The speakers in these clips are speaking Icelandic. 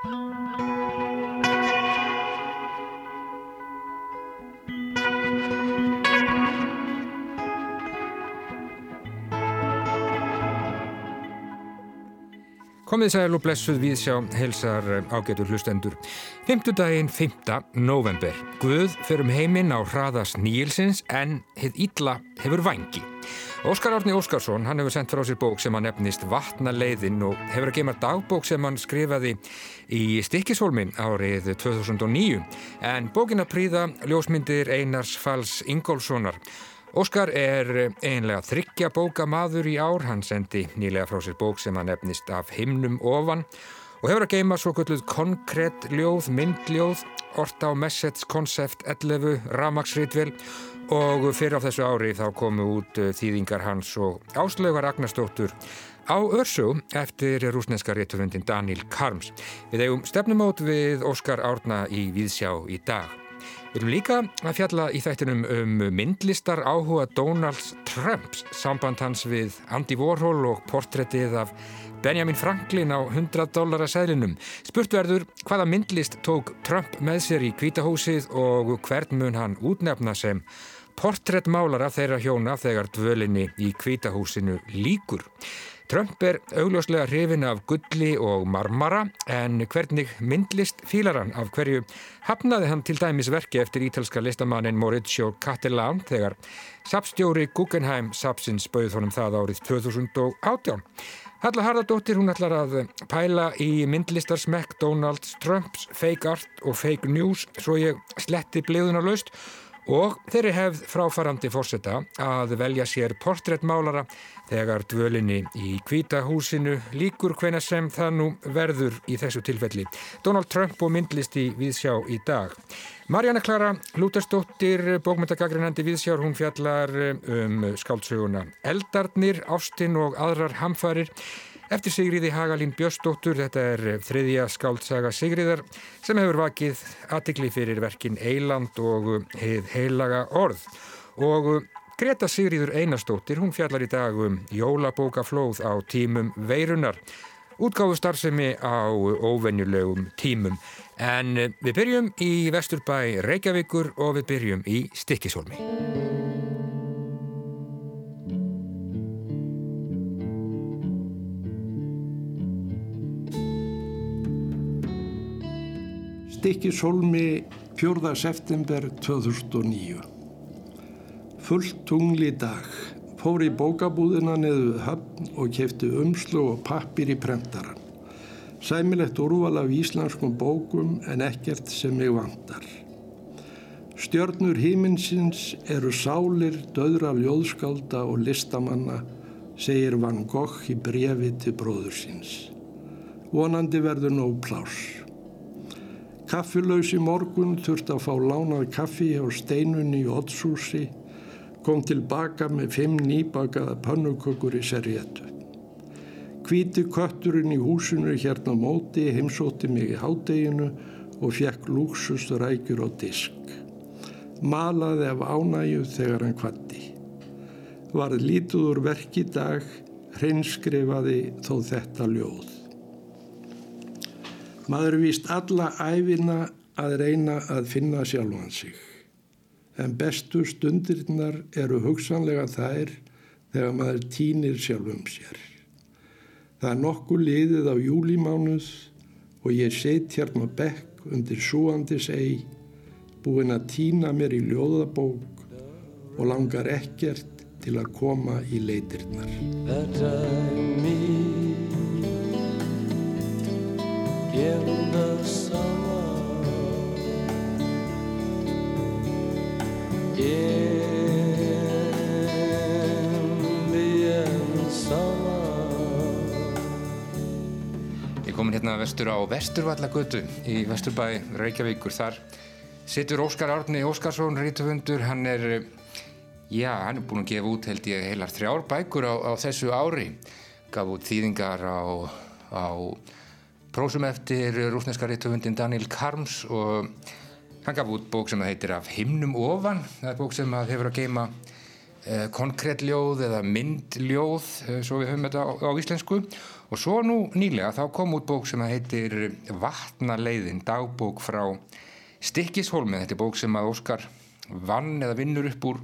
Komið sæl og blessuð við sjá helsar eh, ágætur hlustendur. Fymtudaginn 5. november. Guð fyrir um heiminn á hraðas nýilsins en hitt ítla hefur vangi. Óskar Árni Óskarsson, hann hefur sendt frá sér bók sem hann nefnist Vatnaleiðin og hefur að geima dagbók sem hann skrifaði í Stikkishólmi árið 2009. En bókin að príða ljósmyndir Einars Falls Ingólfssonar Óskar er einlega þryggja bóka maður í ár, hann sendi nýlega frá sér bók sem hann nefnist af himnum ofan og hefur að geima svo kvölduð konkrétt ljóð, myndljóð, orta á message concept 11, ramagsritvel og fyrir á þessu ári þá komu út eh, þýðingar hans og áslögar Agnarstóttur á Örsú eftir rúsneska réttufundin Daniel Karms. Við eigum stefnumót við Óskar Árna í Víðsjá í dag. Við erum líka að fjalla í þættinum um myndlistar áhuga Donald Trumps, samband hans við Andy Warhol og portrettið af Benjamin Franklin á 100 dólar að sælinum. Spurt verður hvaða myndlist tók Trump með sér í kvítahúsið og hvern mun hann útnefna sem portrettmálar af þeirra hjóna þegar dvölinni í kvítahúsinu líkur. Trump er augljóslega hrifin af gulli og marmara en hvernig myndlist fílar hann af hverju hafnaði hann til dæmis verki eftir ítalska listamannin Maurizio Cattelan þegar sapstjóri Guggenheim sapsins bauð honum það árið 2018. Halla Hardadóttir hún ætlar að pæla í myndlistarsmekk Donald Trumps fake art og fake news svo ég sletti bliðuna laust og þeirri hefð fráfarandi fórseta að velja sér portréttmálara þegar dvölinni í kvítahúsinu líkur hvena sem það nú verður í þessu tilfelli. Donald Trump og myndlisti viðsjá í dag. Marjana Klara Lútersdóttir, bókmyndagagrinandi viðsjár, hún fjallar um skáldsöguna Eldarnir, Ástin og aðrar hamfarir Eftir Sigriði Hagalín Björnsdóttur, þetta er þriðja skáldsaga Sigriðar sem hefur vakið aðtikli fyrir verkin Eiland og heilaga orð. Og Greta Sigriður Einarstóttir, hún fjallar í dag um jólabókaflóð á tímum veirunar. Útgáfu starfsemi á óvenjulegum tímum. En við byrjum í Vesturbæ Reykjavíkur og við byrjum í Stikkishólmi. Stikkishólmi 4. september 2009 Fullt tungli dag fór í bókabúðina neðu höfn og kefti umslu og pappir í prentaran. Sæmilegt úrval af íslenskum bókum en ekkert sem mig vantar. Stjörnur híminsins eru sálir, döðra ljóðskálda og listamanna, segir Van Gogh í brefi til bróður síns. Vonandi verður nóg pláss. Kaffilauðs í morgun þurfti að fá lánað kaffi á steinunni í Oddshúsi, kom tilbaka með fimm nýbakaða pannukökur í serjetu. Kvíti kötturinn í húsinu hérna móti heimsótti mig í hádeginu og fekk lúksusturækjur á disk. Malaði af ánægju þegar hann kvatti. Varð lítuður verk í dag, hreinskrifaði þó þetta ljóð. Maður víst alla æfina að reyna að finna sjálfan sig. En bestu stundirnar eru hugsanlega þær þegar maður týnir sjálfum sér. Það er nokkuð liðið á júlimánuð og ég set hérna bekk undir súandis eig, búinn að týna mér í ljóðabók og langar ekkert til að koma í leitirnar. In the summer in the end summer. Ég komin hérna vestur á Vesturvallagötu í Vesturbæ Reykjavíkur. Þar situr Óskar Árni Óskarsson rítufundur, hann er já, hann er búin að gefa út held ég heilar þrjár bækur á, á þessu ári. Gaf út þýðingar á, á prósum eftir rúsneska rittöfundin Daniel Karms og hann gaf út bók sem heitir Af himnum ofan það er bók sem hefur að geima eh, konkrétljóð eða myndljóð, eh, svo við höfum þetta á, á íslensku. Og svo nú nýlega þá kom út bók sem heitir Vatnaleiðin, dagbók frá Stikkishólmi. Þetta er bók sem að Óskar vann eða vinnur upp úr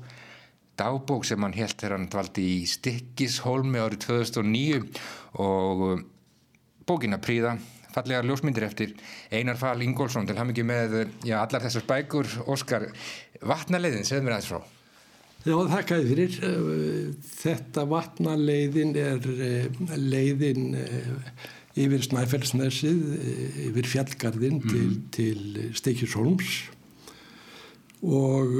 dagbók sem hann held þegar hann dvaldi í Stikkishólmi árið 2009 og bókina príða fallega ljósmyndir eftir Einar Fall Ingólfsson. Til ham ekki með já, allar þessar bækur Óskar. Vatnaleiðin, segð mér aðeins frá. Já, þakkaði fyrir. Þetta vatnaleiðin er eh, leiðin eh, yfir Snæfellsnesið eh, yfir fjallgarðin mm. til, til Stekjusholms og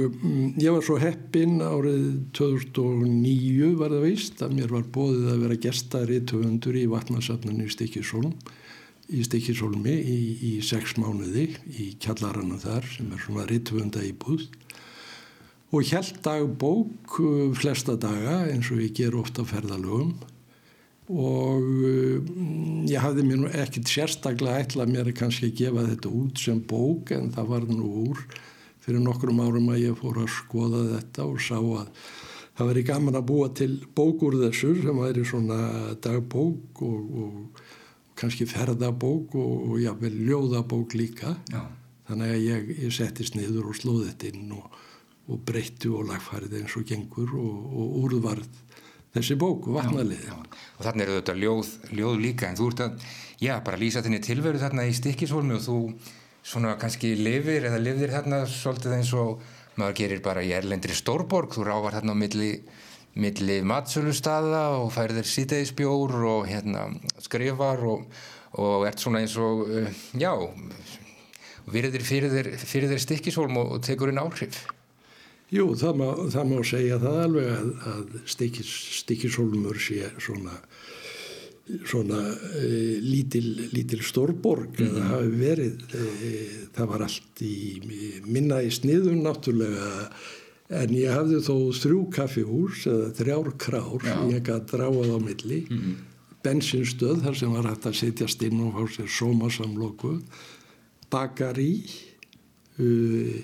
ég var svo heppin árið 2009 var það veist að mér var bóðið að vera gestari töfundur í vatnarsafninu í Stekjusholm í Stekjusholmi í, í sex mánuði í kjallarana þar sem er svona rittvönda í búð og held dagbók uh, flesta daga eins og ég ger ofta ferðalögum. Og um, ég hafði mér nú ekkert sérstaklega ætlað mér að kannski gefa þetta út sem bók en það var nú úr fyrir nokkrum árum að ég fór að skoða þetta og sá að það veri gaman að búa til bókur þessu sem væri svona dagbók og, og kannski ferðabók og, og jáfnvel ljóðabók líka Já. þannig að ég, ég settist niður og slóði þetta inn og og breyttu og lagfærið eins og gengur og, og úrvarð þessi bóku, vatnaliði. Og þannig eru þetta ljóð, ljóð líka en þú ert að, já, bara lýsa þenni tilveru þarna í stikkisólmi og þú svona kannski lifir eða lifir þarna svolítið eins og maður gerir bara í erlendri stórborg, þú rávar þarna á milli, milli matsölustada og færðir sítegisbjór og hérna skrifar og, og ert svona eins og, uh, já, virðir fyrir þér stikkisólm og, og tekur inn áhrif. Jú, það má, það má segja það alveg að, að stikkis, stikkishólmur sé svona, svona e, lítil, lítil stórborg mm -hmm. eða hafi verið, e, það var allt í minna í sniðun náttúrulega en ég hafði þó þrjú kaffihús eða þrjár krár sem ég gæti dráað á milli, mm -hmm. bensinstöð þar sem var hægt að setjast inn og fá sér sómasamloku, bakari, uh,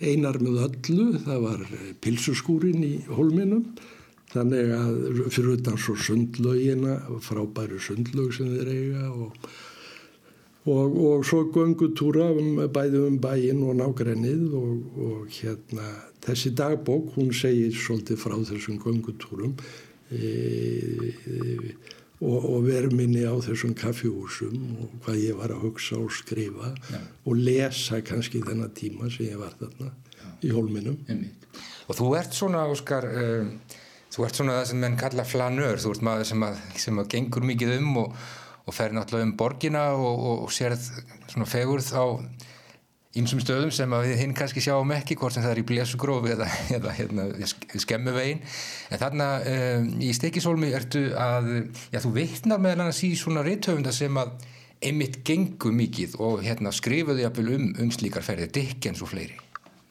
einar með öllu, það var eh, pilsuskúrin í holminum þannig að fyrir utan svo sundlaugina, frábæru sundlaug sem þeir eiga og, og, og svo göngutúra um, bæði um bæin og nágrennið og, og hérna þessi dagbók hún segir svolítið frá þessum göngutúrum e, e, og, og verminni á þessum kaffihúsum og hvað ég var að hugsa og skrifa ja. og lesa kannski þennan tíma sem ég var þarna ja. í hólminum Og þú ert svona Óskar um, þú ert svona það sem menn kalla flanör þú ert maður sem að, sem að gengur mikið um og, og fer náttúrulega um borgina og, og sérð svona fegurð á ímsum stöðum sem við hinn kannski sjáum ekki hvort sem það er í blésugrófi eða, eða hérna, skemmuvegin en þarna um, í stekisólmi ertu að, já þú veitnar meðal annars í svona reythöfunda sem að einmitt gengur mikið og hérna skrifuðu jafnvel um, um slíkar ferðir Dickens og fleiri.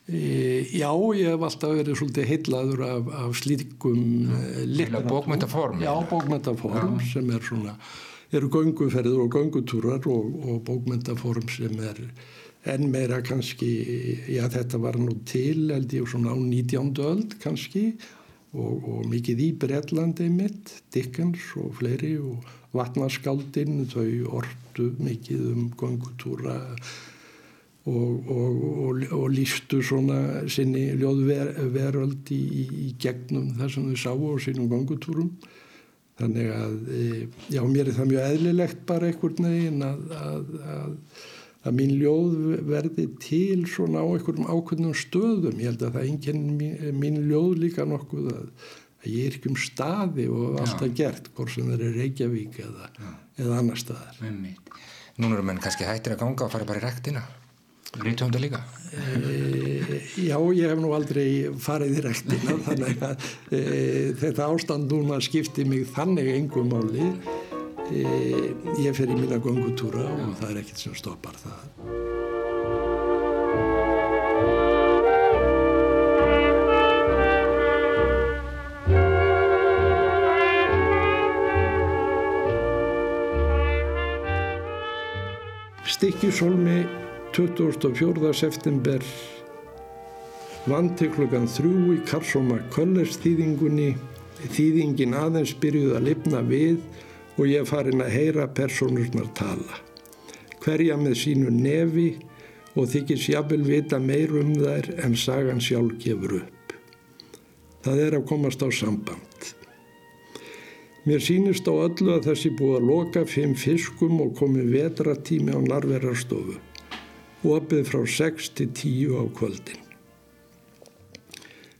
E, Já, ég hef alltaf verið svolítið heitlaður af, af slíkum e, bókmyndaform Já, bókmyndaform já. sem er svona eru gönguferður og göngutúrar og, og bókmyndaform sem er en meira kannski, já þetta var nú til held ég svona á 19. öld kannski og, og mikið í Breitlandi mitt, Dickens og fleiri og vatnaskáldinn þau ordu mikið um gangutúra og, og, og lístu svona sinni ljóðveröld í, í gegnum þar sem þau sáu á sínum gangutúrum þannig að, e, já mér er það mjög eðlilegt bara einhvern veginn að, að, að að mín ljóð verði til svona á einhverjum ákveðnum stöðum. Ég held að það enginn mín, mín ljóð líka nokkuð að, að ég er ekki um staði og alltaf Já. gert hvort sem það er Reykjavík eða, eða annar staðar. Núna eru menn kannski hættir að ganga og fara bara í rektina Rítum þetta líka? E, já, ég hef nú aldrei farið í rektina þannig að e, þetta ástand núna skipti mig þannig engum máli ég fer í mína gongutúra og það er ekkert sem stoppar það. Stikkjusólmi 24. september Vann til klukkan þrjú í Karsóma Köllers þýðingunni, þýðingin aðeins byrjuð að lifna við og ég farin að heyra personurnar tala. Hverja með sínu nefi og þykist jáfnvel vita meir um þær en sagan sjálf gefur upp. Það er að komast á samband. Mér sínist á öllu að þessi búið að loka fimm fiskum og komið vetratími á narverarstofu og opið frá 6 til 10 á kvöldin.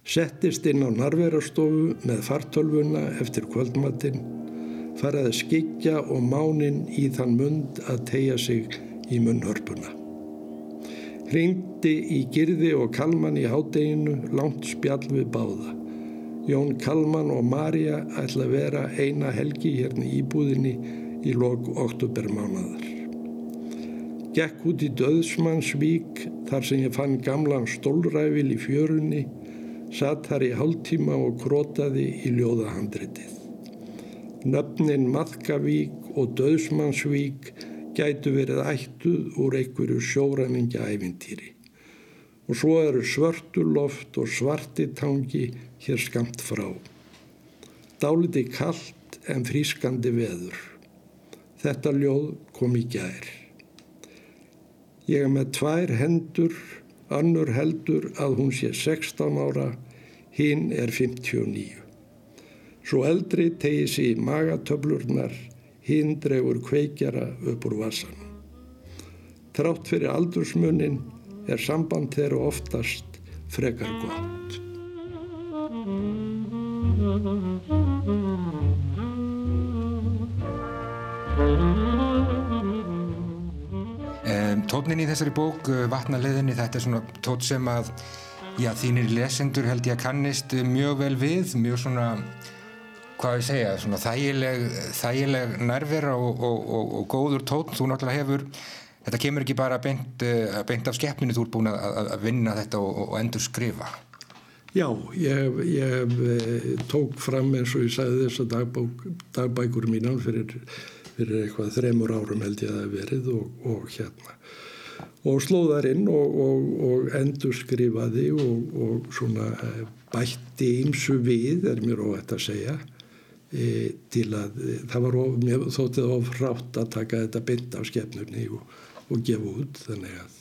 Settist inn á narverarstofu með fartölfuna eftir kvöldmatinn, faraði skikja og mánin í þann mund að tegja sig í munnhörpuna. Hringdi í Girði og Kalman í hádeginu langt spjall við báða. Jón Kalman og Marja ætla að vera eina helgi hérna í íbúðinni í lok oktobermánadar. Gekk út í Döðsmannsvík þar sem ég fann gamlan stólræfil í fjörunni, satt þar í hálftíma og krótaði í ljóðahandritið. Nöfnin Maðkavík og Döðsmannsvík gætu verið ættuð úr einhverju sjóræningja ævintýri. Og svo eru svörtuloft og svartitangi hér skamt frá. Dáliti kallt en frískandi veður. Þetta ljóð kom í gær. Ég er með tvær hendur, annur heldur að hún sé 16 ára, hinn er 59. Svo eldri tegi sér í magatöflurnar, hinn dregur kveikjara upp úr vassan. Trátt fyrir aldursmunin er samband þeirra oftast frekar gott. Tótnin í þessari bók, eh, Vatnaleðinni, þetta er svona tótt sem að já, þínir lesendur held ég að kannist mjög vel við, mjög svona, hvað ég segja, svona þægileg, þægileg nærvera og, og, og, og góður tótn. Þú náttúrulega hefur, þetta kemur ekki bara beint, eh, beint af skeppninu, þú ert búin að, að vinna þetta og endur skrifa. Já, ég, ég eh, tók fram eins og ég sagði þess að dagbækur mínan fyrir fyrir eitthvað þremur árum held ég að það hef verið og, og hérna og slóðar inn og, og, og endur skrifaði og svona eh, bætti ymsu við er mér óvægt að segja til að e, það var of, mér þóttið of rátt að taka þetta bind af skefnurni og gefa út þannig að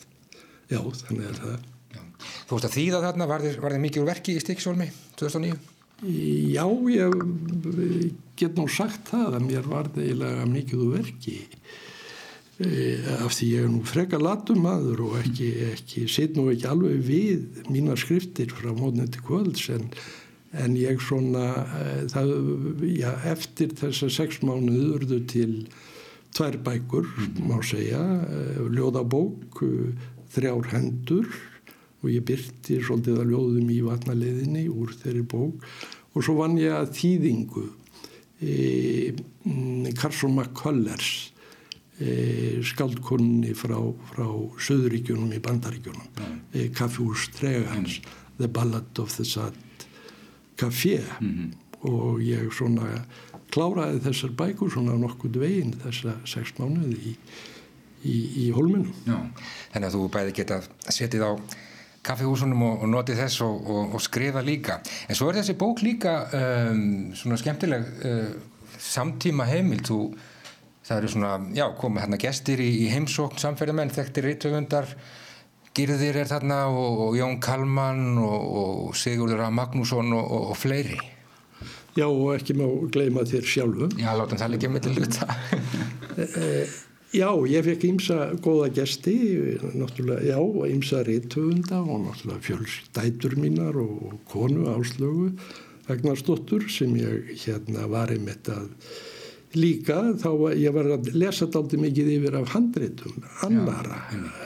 já þannig að það já. Þú veist að þýða þarna var þið mikið úr verki í Stíksólmi 2009? Já, ég get nú sagt það að mér var það eiginlega mikið úr verki e, af því ég er nú freka latum maður og ekki, ekki sitt nú ekki alveg við mína skriftir frá mótnið til kvölds en, en ég svona e, það, já, eftir þessa sex mánuð urðu til tvær bækur, má segja e, ljóðabók þrjár hendur og ég byrti svolítið að ljóðum í vatnaleðinni úr þeirri bók og svo vann ég að þýðingu e, Carson McCullers e, skaldkunni frá, frá Söðuríkjunum í Bandaríkjunum mm. e, Kaffjús Tregans mm. The Ballad of the Sad Café mm -hmm. og ég svona kláraði þessar bækur svona nokkuð veginn þessa sex mánuði í, í, í holminum Já, þannig að þú bæði geta setið á kaffihúsunum og, og notið þess og, og, og skrifa líka. En svo er þessi bók líka um, svona skemmtileg uh, samtíma heimild. Þú, það eru svona, já, komið hérna gestir í, í heimsókn samferðamenn, þekktir rítöfundar, Girðir er þarna og Jón Kalman og Sigurður A. Magnússon og fleiri. Já, og ekki má gleyma þér sjálfum. Já, látum það líka með til eh, Já, ég fekk ímsa góða gesti, náttúrulega, já, ímsa rítöfunda og náttúrulega fjölstætur mínar og konu áslögu Agnarsdóttur sem ég hérna var einmitt að líka, þá ég var að lesa daldi mikið yfir af handritum, annara,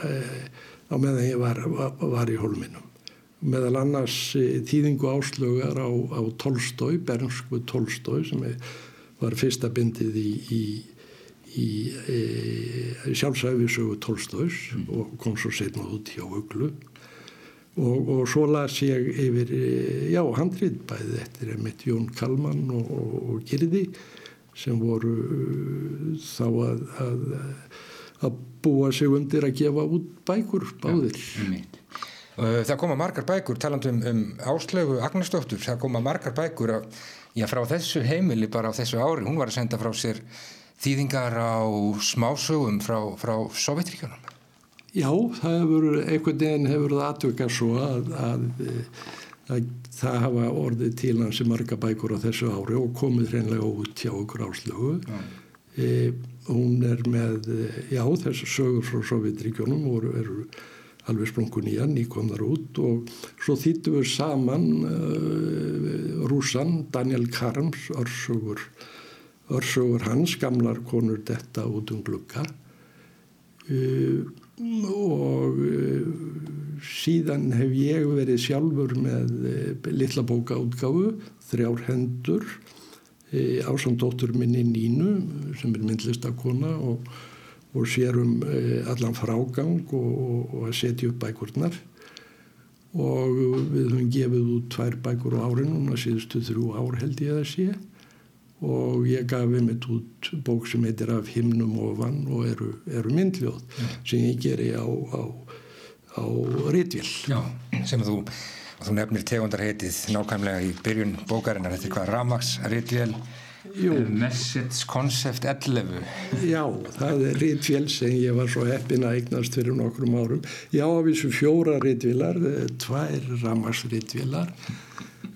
eh, á meðan ég var, var, í holminum. Meðal annars eh, þýðingu áslögar á, á Tolstói, Bernsku Tolstói sem var fyrsta bindið í, í í e, sjálfsæfisögu Tolstóðs mm. og kom svo setna út hjá Uglu og, og svo las ég yfir, e, já, handrið bæðið eftir emitt Jón Kalman og, og, og Girði sem voru þá að, að, að búa sig undir að gefa út bækur báðir. Já, Uh, það koma margar bækur, talandum um, um áslögu Agnarsdóttur, það koma margar bækur að, já, frá þessu heimili bara á þessu ári, hún var að senda frá sér þýðingar á smásögum frá, frá Sovjetríkjunum. Já, það hefur, einhvern veginn hefur það atvökað svo að, að, að það hafa orðið til hansi marga bækur á þessu ári og komið hreinlega út hjá okkur áslögu. E, hún er með, já, þessu sögur frá Sovjetríkjunum og eru alveg sprungun í hann, nýkomnar út og svo þýttum við saman uh, rúsan Daniel Karms, örsögur, örsögur hans, gamlar konur detta út um glugga. Uh, og uh, síðan hef ég verið sjálfur með litla bókaútgáfu, þrjár hendur ásandóttur minni Nínu sem er myndlistakona og og sérum eh, allan frágang og, og, og að setja upp bækurnar. Og við höfum gefið út tvær bækur á árinu núna síðustu þrjú ár held ég að sé. Og ég gaf við mitt út bók sem heitir af himnum og vann og eru, eru myndljóð mm. sem ég geri á, á, á rítvél Já, sem þú, þú nefnir tegundarheitið nákvæmlega í byrjun bókarinnar, þetta er hvað Ramax rítvél Message Concept 11 Já, það er rítvél sem ég var svo heppin að eignast fyrir nokkrum árum. Já, af þessu fjóra rítvélar tvær Ramax rítvélar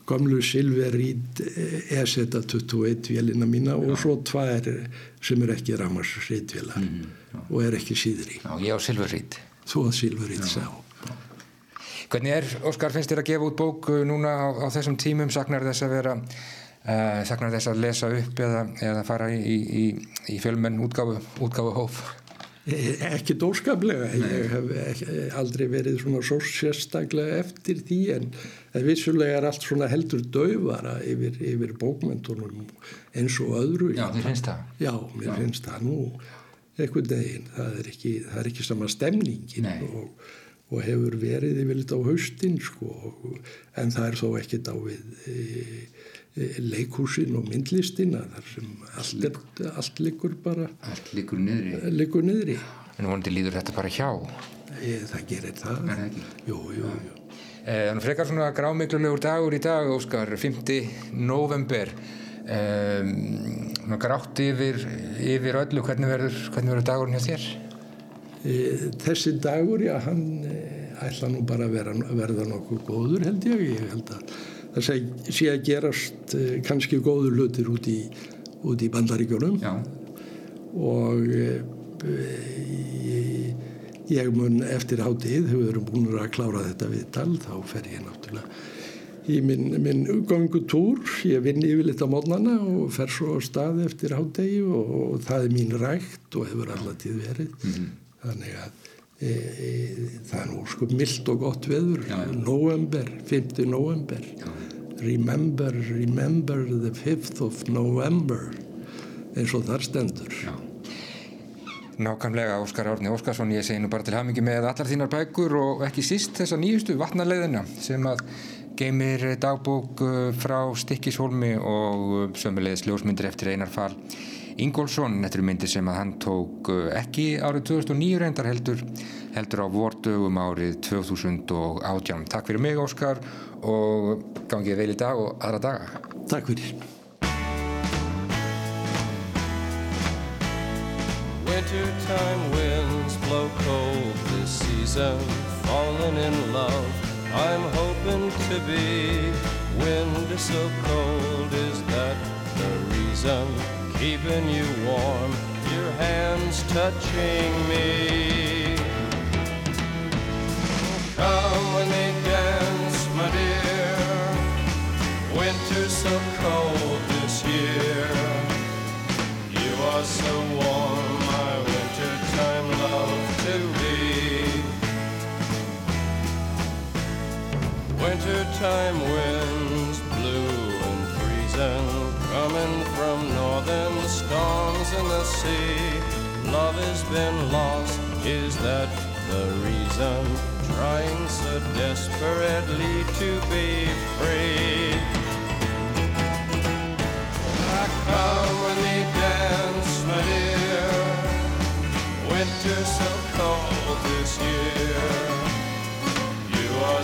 gamlu Silverít EZ21 vélina mína og svo tvær sem er ekki Ramax rítvélar mm, og er ekki síðri. Já, ég á Silverít Þú á Silverít, sá Hvernig er, Óskar, finnst þér að gefa út bók núna á, á þessum tímum? Saknar þess að vera Uh, saknar þess að lesa upp eða, eða fara í, í, í fjölmenn útgáfu, útgáfu hóf e, ekki dóskaplega ég hef aldrei verið svona svo sérstaklega eftir því en vissulega er allt svona heldur döfara yfir, yfir bókmentunum eins og öðru. Já, þér finnst það? Já, mér Já. finnst það nú eitthvað deginn, það er ekki, ekki sama stemningin og, og hefur verið yfir litt á haustin sko, en það er þó ekkit á við e, leikhúsin og myndlistina þar sem allt, er, allt liggur bara allt liggur niðri, liggur niðri. en vonandi líður þetta bara hjá e, það gerir það, jú, jú, jú. Eh, þannig frekar svona grámiklulegur dagur í dag Óskar, 5. november eh, grátt yfir, yfir öllu hvernig verður, hvernig verður dagurinn hjá þér? E, þessi dagur, já, hann ætla nú bara að vera, verða nokkuð góður held ég, ég held að það sé, sé að gerast uh, kannski góður hlutir út í, í bandaríkjónum og ég, ég mun eftir hátið, hefur verið búin að klára þetta viðtal, þá fer ég náttúrulega í minn, minn gangutúr, ég vinn yfirleitt á mótnana og fer svo á stað eftir hátegi og, og það er mín rægt og hefur allatið verið. Mm -hmm. Þannig að E, e, það er nú sko mildt og gott veður já, já. november, 5. november já. remember, remember the 5th of november eins og þar stendur Nákvæmlega Óskar Árni Óskarsson ég segi nú bara til hamingi með allar þínar bækur og ekki síst þessa nýjustu vatnarleiðina sem að geymir dagbók uh, frá Stikkishólmi og uh, sömulegis ljósmyndir eftir einar fall Ingólfsson, þetta eru myndir sem að hann tók uh, ekki árið 2009 reyndar heldur, heldur á vordögum árið 2018. Takk fyrir mig Óskar og gangið vel í dag og aðra daga. Takk fyrir. Wintertime winds blow cold this season Falling in love I'm hoping to be Wind so cold is that the reason keeping you warm, your hands touching me. Come when they dance, my dear. Winter's so cold this year. You are so warm, my wintertime love to be. Wintertime winds from the storms in the sea. Love has been lost, is that the reason? Trying so desperately to be free. I they dance, my dear. Winter so cold this year. You are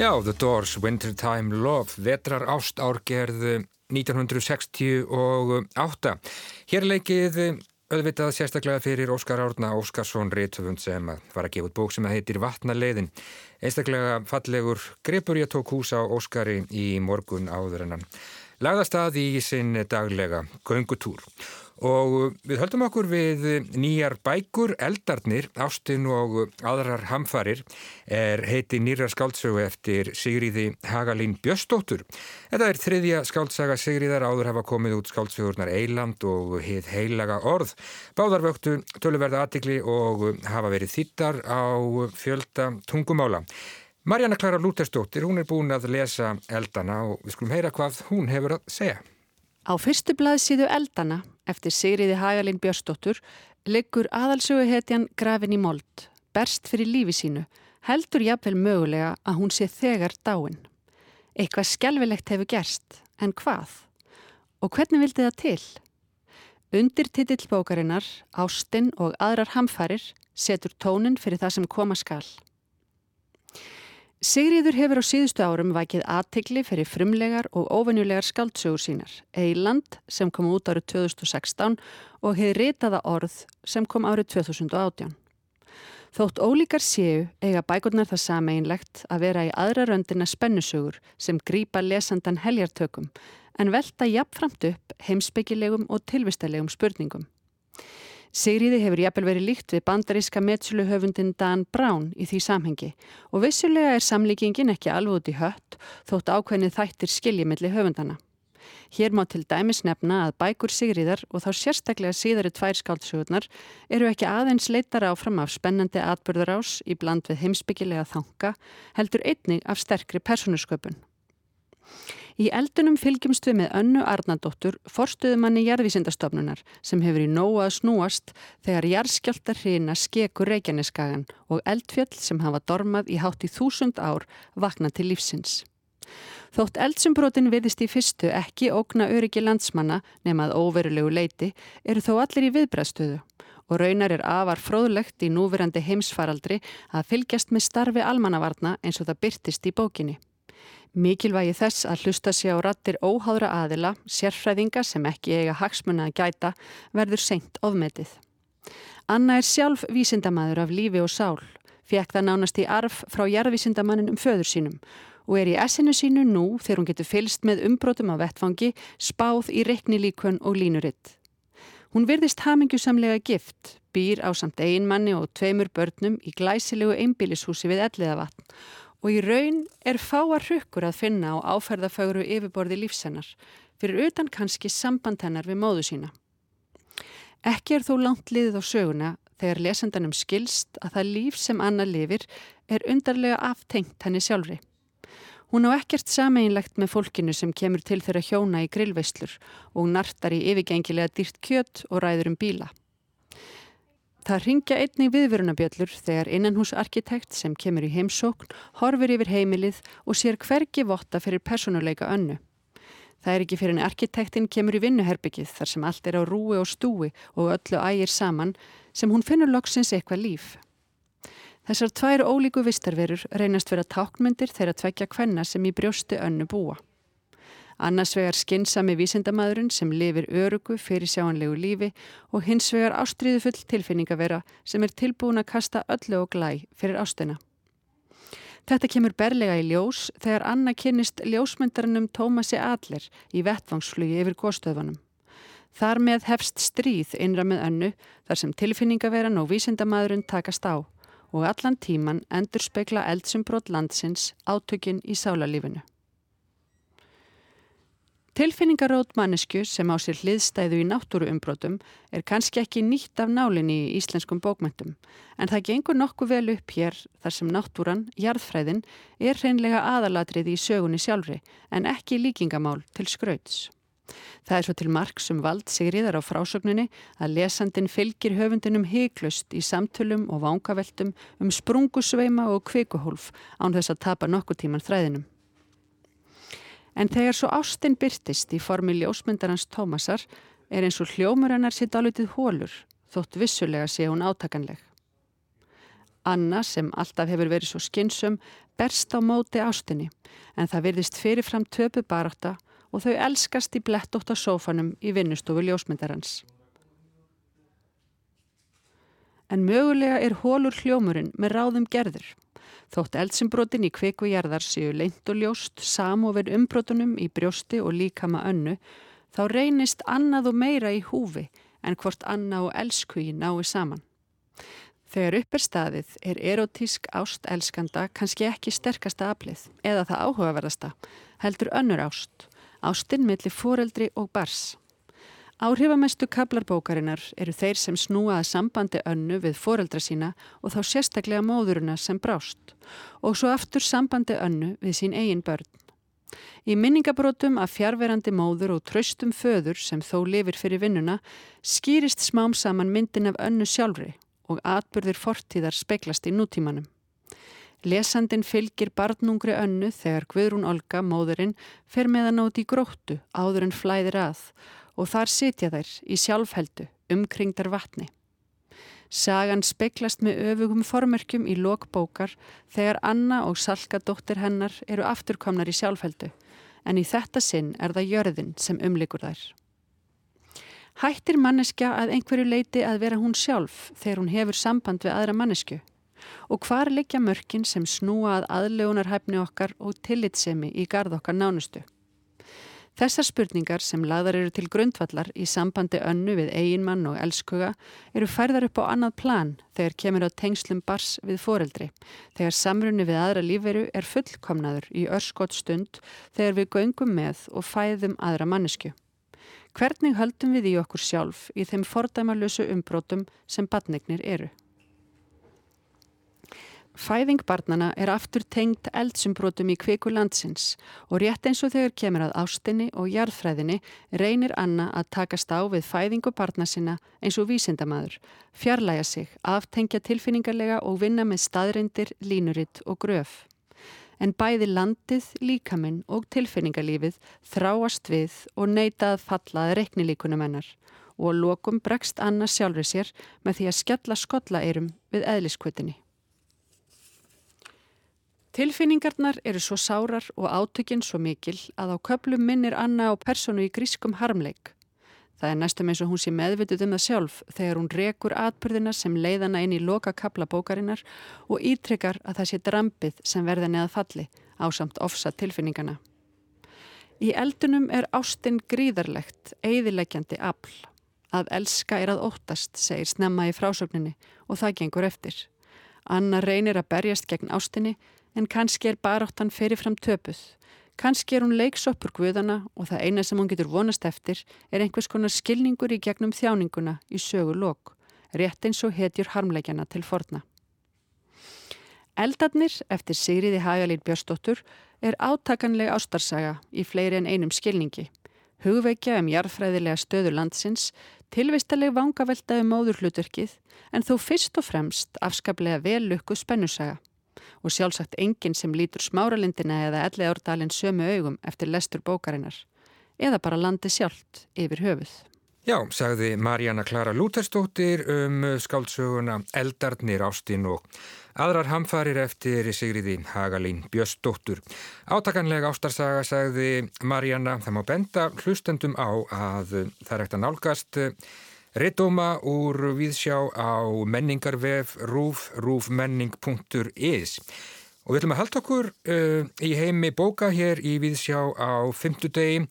Já, The Doors, Wintertime Love, vetrar ást árgerð 1968. Hér leikið auðvitað sérstaklega fyrir Óskar Árna Óskarsson Ríðtöfund sem var að gefa út bók sem heitir Vatnaleiðin. Einstaklega fallegur grepur ég tók hús á Óskari í morgun áður en hann lagðast að í sinn daglega göngutúr og við höldum okkur við nýjar bækur, eldarnir, ástinn og aðrar hamfarir er heiti nýra skáldsögu eftir Sigriði Hagalín Bjöstóttur. Þetta er þriðja skáltsaga Sigriðar áður hafa komið út skáldsögurnar Eiland og hið heilaga orð. Báðarvöktu töluverða aðtikli og hafa verið þittar á fjölda tungumála. Marjana Klara Lútersdóttir, hún er búin að lesa eldana og við skulum heyra hvað hún hefur að segja. Á fyrstu blaðsíðu eldana eftir Sigriði Hagalín Björstóttur liggur aðalsöguhetjan grafin í mold, berst fyrir lífi sínu, heldur jafnvel mögulega að hún sé þegar dáin. Eitthvað skjálfilegt hefur gerst, en hvað? Og hvernig vildi það til? Undir titillbókarinnar, ástinn og aðrar hamfarir setur tónin fyrir það sem koma skal. Sigriður hefur á síðustu árum vakið aðtegli fyrir frumlegar og ofinjulegar skaldsögur sínar, Eiland sem kom út árið 2016 og hefði ritaða orð sem kom árið 2018. Þótt ólíkar séu eiga bækurnar það sameinlegt að vera í aðra röndina spennusögur sem grýpa lesandan heljartökum en velta jafnframt upp heimsbyggilegum og tilvistalegum spurningum. Sigriði hefur jafnvel verið líkt við bandaríska metsuluhöfundin Dan Brown í því samhengi og vissulega er samlíkingin ekki alveg út í hött þótt ákveðnið þættir skiljimilli höfundana. Hér má til dæmis nefna að bækur Sigriðar og þá sérstaklega síðari tvær skáldsugurnar eru ekki aðeins leitar áfram af spennandi atbyrðarás í bland við heimsbyggilega þanga heldur einnig af sterkri personusköpun. Í eldunum fylgjumst við með önnu Arnaldóttur, forstuðumanni jarðvísindastofnunar sem hefur í nógu að snúast þegar jarðskjálta hrina skekur Reykjaneskagan og eldfjöll sem hafa dormað í hátt í þúsund ár vakna til lífsins. Þótt eldsumbrotin viðist í fyrstu ekki ógna öryggi landsmanna nefnað óverulegu leiti eru þó allir í viðbræðstöðu og raunar er afar fróðlegt í núverandi heimsfaraldri að fylgjast með starfi almannavarna eins og það byrtist í bókinni. Mikilvægi þess að hlusta sér á rattir óháðra aðila, sérfræðinga sem ekki eiga hagsmunna að gæta, verður seint ofmetið. Anna er sjálf vísindamæður af lífi og sál, fekk það nánast í arf frá jarðvísindamannin um föður sínum og er í essinu sínu nú þegar hún getur fylst með umbrótum á vettfangi, spáð í reknilíkun og línuritt. Hún virðist hamingjusamlega gift, býr á samt einmanni og tveimur börnum í glæsilegu einbílishúsi við Elliðavatn og í raun er fáar hrukkur að finna á áferðafögru yfirborði lífsennar, fyrir utan kannski samband hennar við móðu sína. Ekki er þó langt liðið á söguna þegar lesendanum skilst að það líf sem Anna lifir er undarlega aftengt henni sjálfri. Hún á ekkert sameinlegt með fólkinu sem kemur til þeirra hjóna í grillveislur og nartar í yfirgengilega dýrt kjött og ræður um bíla. Það ringja einnig viðvörunabjöllur þegar innanhúsarkitekt sem kemur í heimsókn horfur yfir heimilið og sér hvergi votta fyrir personuleika önnu. Það er ekki fyrir en arkitektin kemur í vinnuherbyggið þar sem allt er á rúi og stúi og öllu ægir saman sem hún finnur loksins eitthvað líf. Þessar tvær ólíku vistarverur reynast vera tákmyndir þegar tvekja hvenna sem í brjósti önnu búa. Annars vegar skinnsami vísindamæðurinn sem lifir örugu fyrir sjáanlegu lífi og hins vegar ástriðu full tilfinningavera sem er tilbúin að kasta öllu og glæ fyrir ástina. Þetta kemur berlega í ljós þegar Anna kynist ljósmyndarannum Tómasi Adler í vettvangsflugi yfir góðstöðunum. Þar með hefst stríð innra með önnu þar sem tilfinningaveran og vísindamæðurinn takast á og allan tíman endur spekla eldsumbrot landsins átökin í sálarlífinu. Tilfinningarót mannesku sem á sér hliðstæðu í náttúruumbrotum er kannski ekki nýtt af nálinni í íslenskum bókmyndum en það gengur nokkuð vel upp hér þar sem náttúran, jarðfræðin, er hreinlega aðalatrið í sögunni sjálfri en ekki líkingamál til skrauts. Það er svo til marg sem vald sigriðar á frásögninni að lesandin fylgir höfundinum heiklust í samtölum og vangaveltum um sprungusveima og kvikuhólf án þess að tapa nokkuð tíman þræðinum. En þegar svo ástinn byrtist í formi ljósmyndarans Tómasar er eins og hljómur hennar sitt álutið hólur, þótt vissulega sé hún átakanleg. Anna, sem alltaf hefur verið svo skynsum, berst á móti ástinni, en það virðist fyrirfram töpu barátta og þau elskast í blettótt á sófanum í vinnustofu ljósmyndarans. En mögulega er hólur hljómurinn með ráðum gerður. Þótt eldsimbrotin í kviku jarðar séu leint og ljóst samofir umbrotunum í brjósti og líkama önnu, þá reynist annað og meira í húfi en hvort anna og elskugi nái saman. Þegar upp er staðið er erotísk ást elskanda kannski ekki sterkasta aflið eða það áhugaverðasta, heldur önnur ást, ástinn millir foreldri og bars. Áhrifamestu kablarbókarinnar eru þeir sem snúaða sambandi önnu við foreldra sína og þá sérstaklega móðuruna sem brást og svo aftur sambandi önnu við sín eigin börn. Í minningabrótum af fjárverandi móður og tröstum föður sem þó lifir fyrir vinnuna skýrist smám saman myndin af önnu sjálfri og atbyrðir fortíðar speiklast í nútímanum. Lesandin fylgir barnungri önnu þegar Guðrún Olga, móðurinn, fer með að nóti í gróttu áður en flæðir að og þar sitja þær í sjálfheldu umkringdar vatni. Sagan speklast með öfugum formerkjum í lokbókar þegar Anna og Salka dóttir hennar eru afturkomnar í sjálfheldu en í þetta sinn er það jörðin sem umlikur þær. Hættir manneskja að einhverju leiti að vera hún sjálf þegar hún hefur samband við aðra mannesku og hvar leikja mörkin sem snúa að aðlegunarhæfni okkar og tillitsemi í gard okkar nánustu. Þessar spurningar sem lagðar eru til grundvallar í sambandi önnu við eiginmann og elskuga eru færðar upp á annað plan þegar kemur á tengslum bars við foreldri, þegar samrunni við aðra lífveru er fullkomnaður í örskot stund þegar við göngum með og fæðum aðra mannesku. Hvernig höldum við í okkur sjálf í þeim fordæmalösu umbrótum sem badnegnir eru? Fæðing barnana er aftur tengt eldsumbrotum í kviku landsins og rétt eins og þegar kemur að ástinni og jarðfræðinni reynir Anna að takast á við fæðingu barna sinna eins og vísindamadur, fjarlæga sig, aftengja tilfinningarlega og vinna með staðrindir, línuritt og gröf. En bæði landið, líkaminn og tilfinningarlífið þráast við og neitað fallaði reknilíkunum hennar og lokum bregst Anna sjálfur sér með því að skella skollaeirum við eðliskvötinni. Tilfinningarnar eru svo sárar og átökinn svo mikil að á köplum minnir Anna á personu í grískum harmleik. Það er næstum eins og hún sé meðvituð um það sjálf þegar hún rekur atbyrðina sem leiðana inn í loka kapla bókarinnar og ítrykkar að það sé drambið sem verða neða falli á samt ofsa tilfinningana. Í eldunum er ástinn gríðarlegt, eigðilegjandi afl. Að elska er að óttast, segir snemma í frásögninni og það gengur eftir. Anna reynir að berjast gegn ástinni en kannski er baráttan fyrirfram töpuð. Kannski er hún leiksoppur guðana og það eina sem hún getur vonast eftir er einhvers konar skilningur í gegnum þjáninguna í sögu lok, rétt eins og hetjur harmleikjana til forna. Eldarnir eftir Sigriði Hagalín Björnsdóttur er átakanleg ástarsaga í fleiri en einum skilningi. Hugveikja um jarðfræðilega stöður landsins, tilvistaleg vangavelta um móðurhlutverkið en þó fyrst og fremst afskaplega vel lukku spennusaga og sjálfsagt enginn sem lítur smáralindina eða elli árdalinn sömu augum eftir lestur bókarinnar eða bara landi sjálft yfir höfuð. Já, sagði Marjana Klara Lúterstóttir um skáldsöguna Eldarnir Ástin og aðrar hamfarir eftir Sigriði Hagalín Bjössdóttur. Átakanlega ástarsaga sagði Marjana, það má benda hlustendum á að það er ekkert að nálgast Rittdóma úr viðsjá á menningarvef rúf, rúfmenning.is og við ætlum að halda okkur uh, í heimi bóka hér í viðsjá á fymtudegi.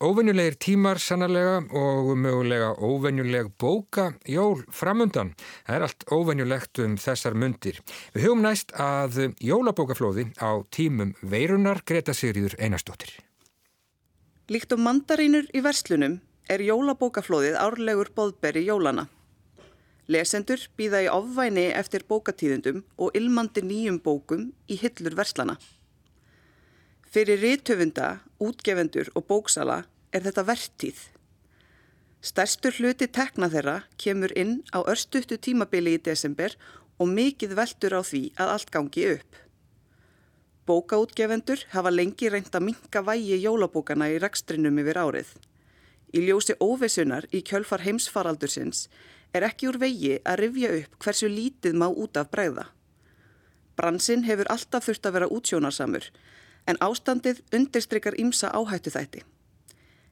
Óvenjulegir tímar sannarlega og mögulega óvenjuleg bóka jól framundan. Það er allt óvenjulegt um þessar mundir. Við höfum næst að jólabókaflóði á tímum veirunar Greta Sigriður Einarstóttir. Líkt um mandarínur í verslunum er jólabókaflóðið árlegur boðberi jólana. Lesendur býða í ofvæni eftir bókatíðundum og ilmandi nýjum bókum í hyllur verslana. Fyrir rítöfunda, útgefendur og bóksala er þetta vertíð. Stærstur hluti tekna þeirra kemur inn á örstuttu tímabili í desember og mikið veldur á því að allt gangi upp. Bókaútgefendur hafa lengi reynd að minka vægi jólabókana í rekstrinum yfir árið. Í ljósi óvesunar í kjölfar heimsfaraldursins er ekki úr vegi að rifja upp hversu lítið má út af bregða. Bransinn hefur alltaf þurft að vera útsjónarsamur en ástandið undirstrykar ímsa áhættu þætti.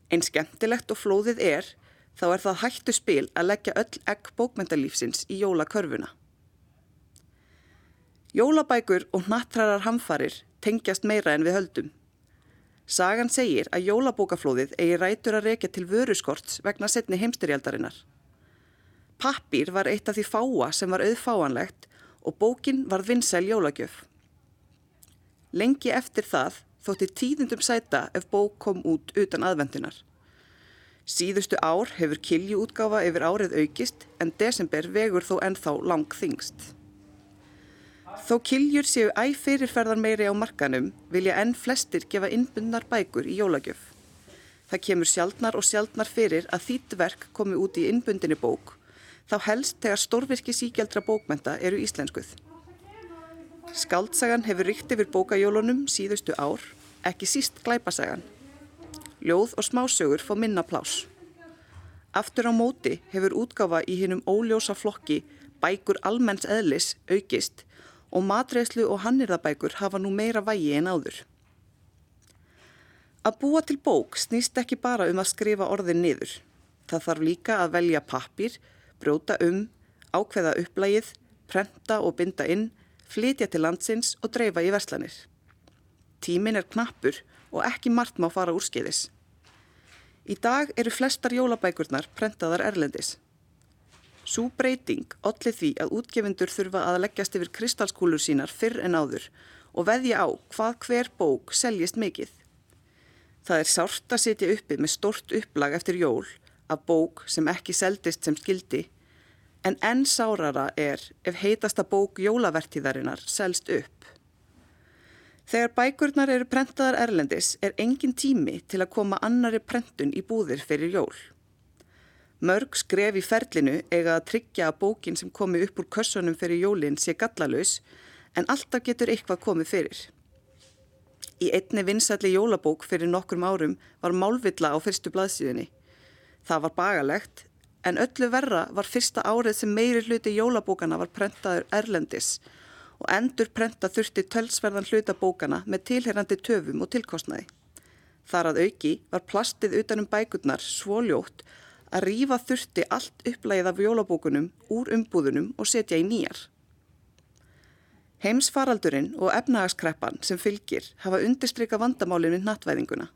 Einn skemmtilegt og flóðið er þá er það hættu spil að leggja öll egg bókmyndalífsins í jólakörfuna. Jólabækur og nattrærar hamfarir tengjast meira en við höldum. Sagan segir að jólabókaflóðið eigi rætur að rekja til vöruskorts vegna setni heimstyrjaldarinnar. Pappir var eitt af því fáa sem var auðfáanlegt og bókin var vinsæl jólagjöf. Lengi eftir það þótti tíðundum sæta ef bók kom út utan aðvendunar. Síðustu ár hefur kiljuútgáfa yfir árið aukist en desember vegur þó ennþá lang þingst. Þó kiljur séu æg fyrirferðar meiri á markanum vilja enn flestir gefa innbundnar bækur í jólagjöf. Það kemur sjaldnar og sjaldnar fyrir að þýttverk komi út í innbundinni bók þá helst þegar stórvirki síkjaldra bókmenta eru íslenskuð. Skaldsagan hefur ríkt yfir bókajólunum síðustu ár, ekki síst glæpasagan. Ljóð og smásögur fá minna plás. Aftur á móti hefur útgafa í hinnum óljósa flokki bækur almenns eðlis aukist og matreyslu og hannirðabækur hafa nú meira vægi en áður. Að búa til bók snýst ekki bara um að skrifa orðin niður. Það þarf líka að velja pappir, bróta um, ákveða upplægið, prenta og binda inn, flytja til landsins og dreifa í verslanir. Tímin er knappur og ekki margt má fara úrskeiðis. Í dag eru flestar jólabækurnar prentaðar erlendis. Sú breyting allir því að útgefundur þurfa að leggjast yfir kristalskúlur sínar fyrr en áður og veðja á hvað hver bók seljist mikið. Það er sárt að setja uppið með stort upplag eftir jól af bók sem ekki seldist sem skildi en enn sárara er ef heitasta bók jólavertíðarinnar selst upp. Þegar bækurnar eru prentaðar erlendis er engin tími til að koma annari prentun í búðir fyrir jól. Mörg skref í ferlinu eiga að tryggja að bókin sem komi upp úr kössunum fyrir jólinn sé gallalus en alltaf getur eitthvað komið fyrir. Í einni vinsalli jólabók fyrir nokkrum árum var málvilla á fyrstu blaðsíðunni. Það var bagalegt en öllu verra var fyrsta árið sem meiri hluti jólabókana var prentaður erlendis og endur prenta þurfti tölsverðan hluta bókana með tilherrandi töfum og tilkostnaði. Þar að auki var plastið utanum bækurnar svo ljótt að rýfa þurfti allt upplægið af jólabókunum úr umbúðunum og setja í nýjar. Heimsfaraldurinn og efnagaskreppan sem fylgir hafa undirstryka vandamálinn við nattvæðinguna.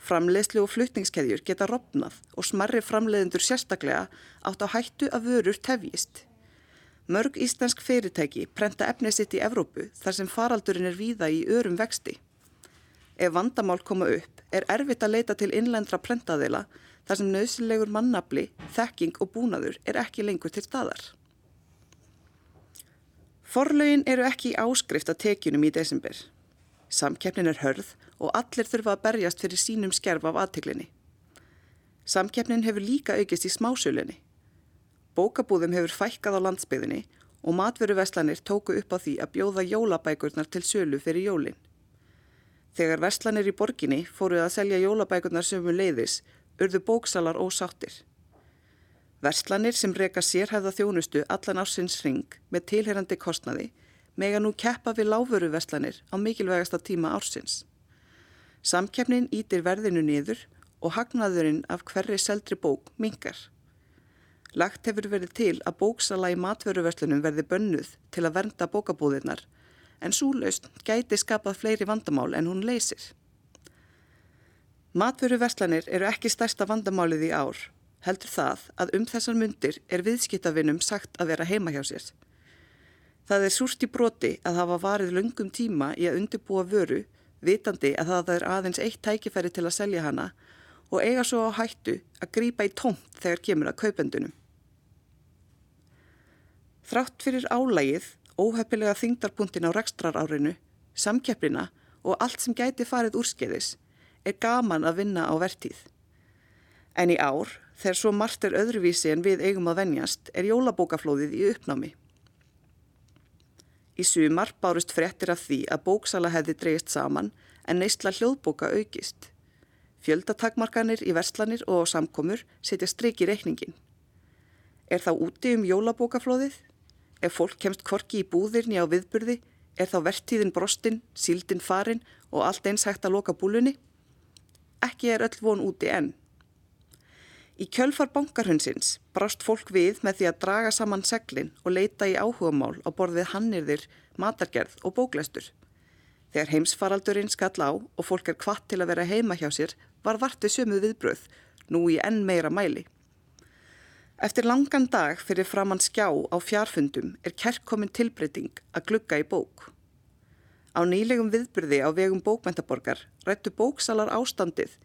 Framleiðslu og flutningskeðjur geta rofnað og smarri framleiðendur sérstaklega átt á hættu að vörur tefjist. Mörg íslensk fyrirtæki prenta efnið sitt í Evrópu þar sem faraldurinn er víða í örum vexti. Ef vandamál koma upp er erfitt að leita til innlendra prentaðila þar sem nöðsilegur mannabli, þekking og búnaður er ekki lengur til staðar. Forlaugin eru ekki í áskrift að tekjunum í desember. Samkeppnin er hörð og allir þurfa að berjast fyrir sínum skerf af aðtiklinni. Samkeppnin hefur líka aukist í smásölinni. Bókabúðum hefur fækkað á landsbyðinni og matveruverslanir tóku upp á því að bjóða jólabækurnar til sölu fyrir jólinn. Þegar verslanir í borginni fóruð að selja jólabækurnar sömu leiðis, urðu bóksalar ósáttir. Verslanir sem reyka sérhæfða þjónustu allan ársins ring með tilherandi kostnaði mega nú keppa við láföruverslanir á mikilvægasta tíma ársins. Samkeppnin ítir verðinu niður og hagnaðurinn af hverri seldri bók mingar. Lagt hefur verið til að bóksala í matveruverslunum verði bönnuð til að vernda bókabúðirnar en súlaust gæti skapað fleiri vandamál en hún leysir. Matveruverslanir eru ekki stærsta vandamálið í ár, heldur það að um þessar myndir er viðskiptavinnum sagt að vera heima hjá sér. Það er súrt í broti að hafa varið lungum tíma í að undirbúa vöru vitandi að það er aðeins eitt tækifæri til að selja hana og eiga svo á hættu að grýpa í tómt þegar kemur að kaupendunum. Þrátt fyrir álægið, óheppilega þingdarpuntin á rekstrarárinu, samkeppina og allt sem gæti farið úrskeiðis er gaman að vinna á vertíð. En í ár, þegar svo margt er öðruvísi en við eigum að venjast, er jólabókaflóðið í uppnámi. Í sumar bárust frettir af því að bóksala hefði dreyist saman en neistla hljóðbóka aukist. Fjöldatakmarkanir í verslanir og samkomur setja streik í reikningin. Er þá úti um jólabókaflóðið? Ef fólk kemst korki í búðirni á viðburði, er þá vertíðin brostinn, síldin farin og allt eins hægt að loka búlunni? Ekki er öll von úti enn. Í kjölfar bankarhundsins brást fólk við með því að draga saman seglinn og leita í áhugamál á borðið hannirðir, matargerð og bóklæstur. Þegar heimsfaraldurinn skall á og fólk er kvart til að vera heima hjá sér var vartið sömuð viðbröð, nú í enn meira mæli. Eftir langan dag fyrir framann skjá á fjárfundum er kerkomin tilbreyting að glugga í bók. Á nýlegum viðbyrði á vegum bókmentaborgar rættu bóksalar ástandið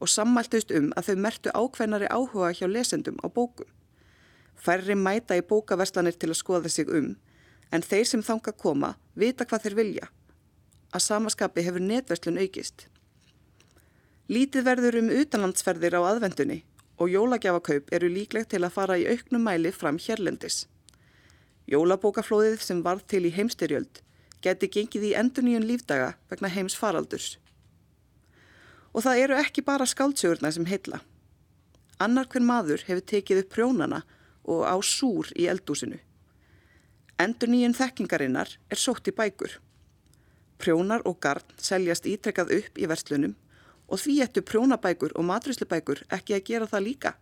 og sammæltust um að þau mertu ákveðnari áhuga hjá lesendum á bókum. Færri mæta í bókaverslanir til að skoða sig um, en þeir sem þanga koma vita hvað þeir vilja. Að samaskapi hefur netverslun aukist. Lítið verður um utanlandsferðir á aðvendunni og jólagjafakaup eru líklegt til að fara í auknum mæli fram hérlendis. Jólabókaflóðið sem varð til í heimstyrjöld geti gengið í enduníun lífdaga vegna heims faraldurs. Og það eru ekki bara skáldsögurna sem heilla. Annar hver maður hefur tekið upp prjónana og á súr í eldúsinu. Endur nýjum þekkingarinnar er sótt í bækur. Prjónar og garn seljast ítrekkað upp í verslunum og því ettu prjónabækur og matruslubækur ekki að gera það líka.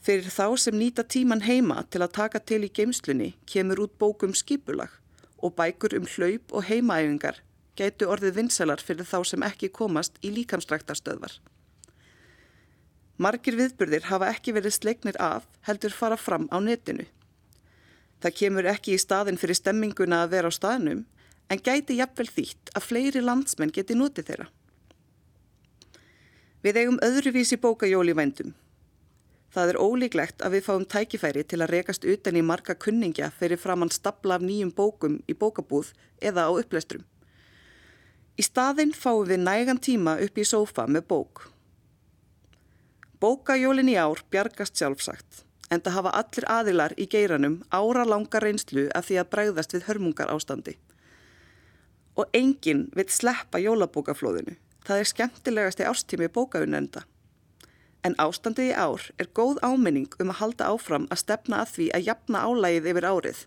Fyrir þá sem nýta tíman heima til að taka til í geimslunni kemur út bókum skipulag og bækur um hlaup og heimaæfingar gætu orðið vinselar fyrir þá sem ekki komast í líkamstræktarstöðvar. Margir viðburðir hafa ekki verið sleiknir af heldur fara fram á netinu. Það kemur ekki í staðin fyrir stemminguna að vera á staðnum en gæti jafnvel þýtt að fleiri landsmenn geti notið þeirra. Við eigum öðruvísi bókajóli vændum. Það er ólíklegt að við fáum tækifæri til að rekast utan í marga kunningja fyrir framann stapla af nýjum bókum í bókabúð eða á uppleistrum. Í staðinn fáum við nægan tíma upp í sófa með bók. Bókajólin í ár bjargast sjálfsagt, en það hafa allir aðilar í geiranum ára langa reynslu af því að bræðast við hörmungar ástandi. Og enginn vil sleppa jólabókaflóðinu. Það er skemmtilegast í ástími bókaunenda. En ástandið í ár er góð áminning um að halda áfram að stefna að því að jafna álægið yfir árið.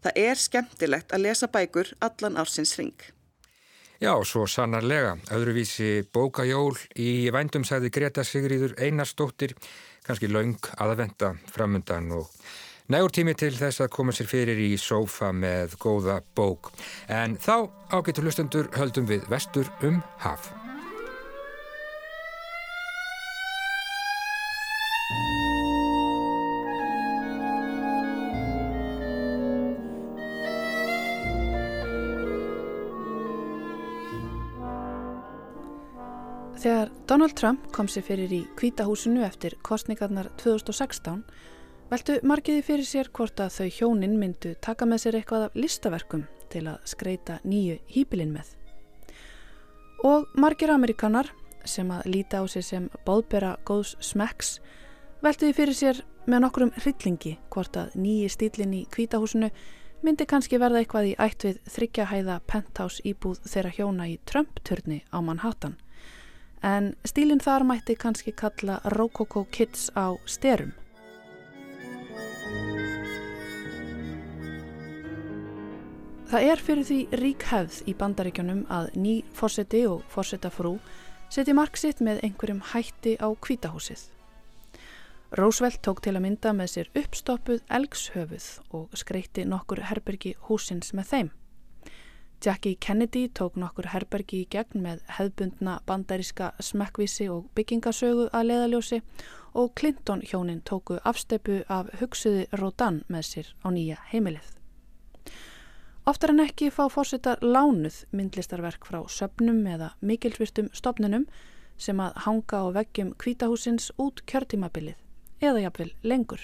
Það er skemmtilegt að lesa bækur allan ársins ring. Já, svo sannarlega. Öðruvísi bókajól í vændum sæði Greta Sigriður Einarstóttir, kannski laung aðvenda framundan og nægur tími til þess að koma sér fyrir í sófa með góða bók. En þá ágættu hlustendur höldum við vestur um haf. Donald Trump kom sér fyrir í kvítahúsinu eftir kostningarnar 2016 veltu margiði fyrir sér hvort að þau hjónin myndu taka með sér eitthvað af listaverkum til að skreita nýju hýpilinn með. Og margir amerikanar sem að líta á sig sem bóðbera góðs smekks veltuði fyrir sér með nokkrum hryllingi hvort að nýji stílinn í kvítahúsinu myndi kannski verða eitthvað í ætt við þryggjahæða penthouse íbúð þeirra hjóna í Trump-turni á Manhattan en stílinn þar mætti kannski kalla Rococo Kids á styrum. Það er fyrir því rík hefð í bandaríkjunum að ný fórseti og fórsetafrú seti marksitt með einhverjum hætti á kvítahúsið. Roosevelt tók til að mynda með sér uppstoppuð elgshöfuð og skreitti nokkur herbergi húsins með þeim. Jackie Kennedy tók nokkur herbergi í gegn með hefðbundna bandaríska smekkvísi og byggingasögu að leðaljósi og Clinton hjónin tóku afsteipu af hugsuði Rodan með sér á nýja heimilið. Oftar en ekki fá fórsetar lánuð myndlistarverk frá söpnum eða mikilsvistum stopnunum sem að hanga á veggjum kvítahúsins út kjörtímabilið eða jafnvel lengur.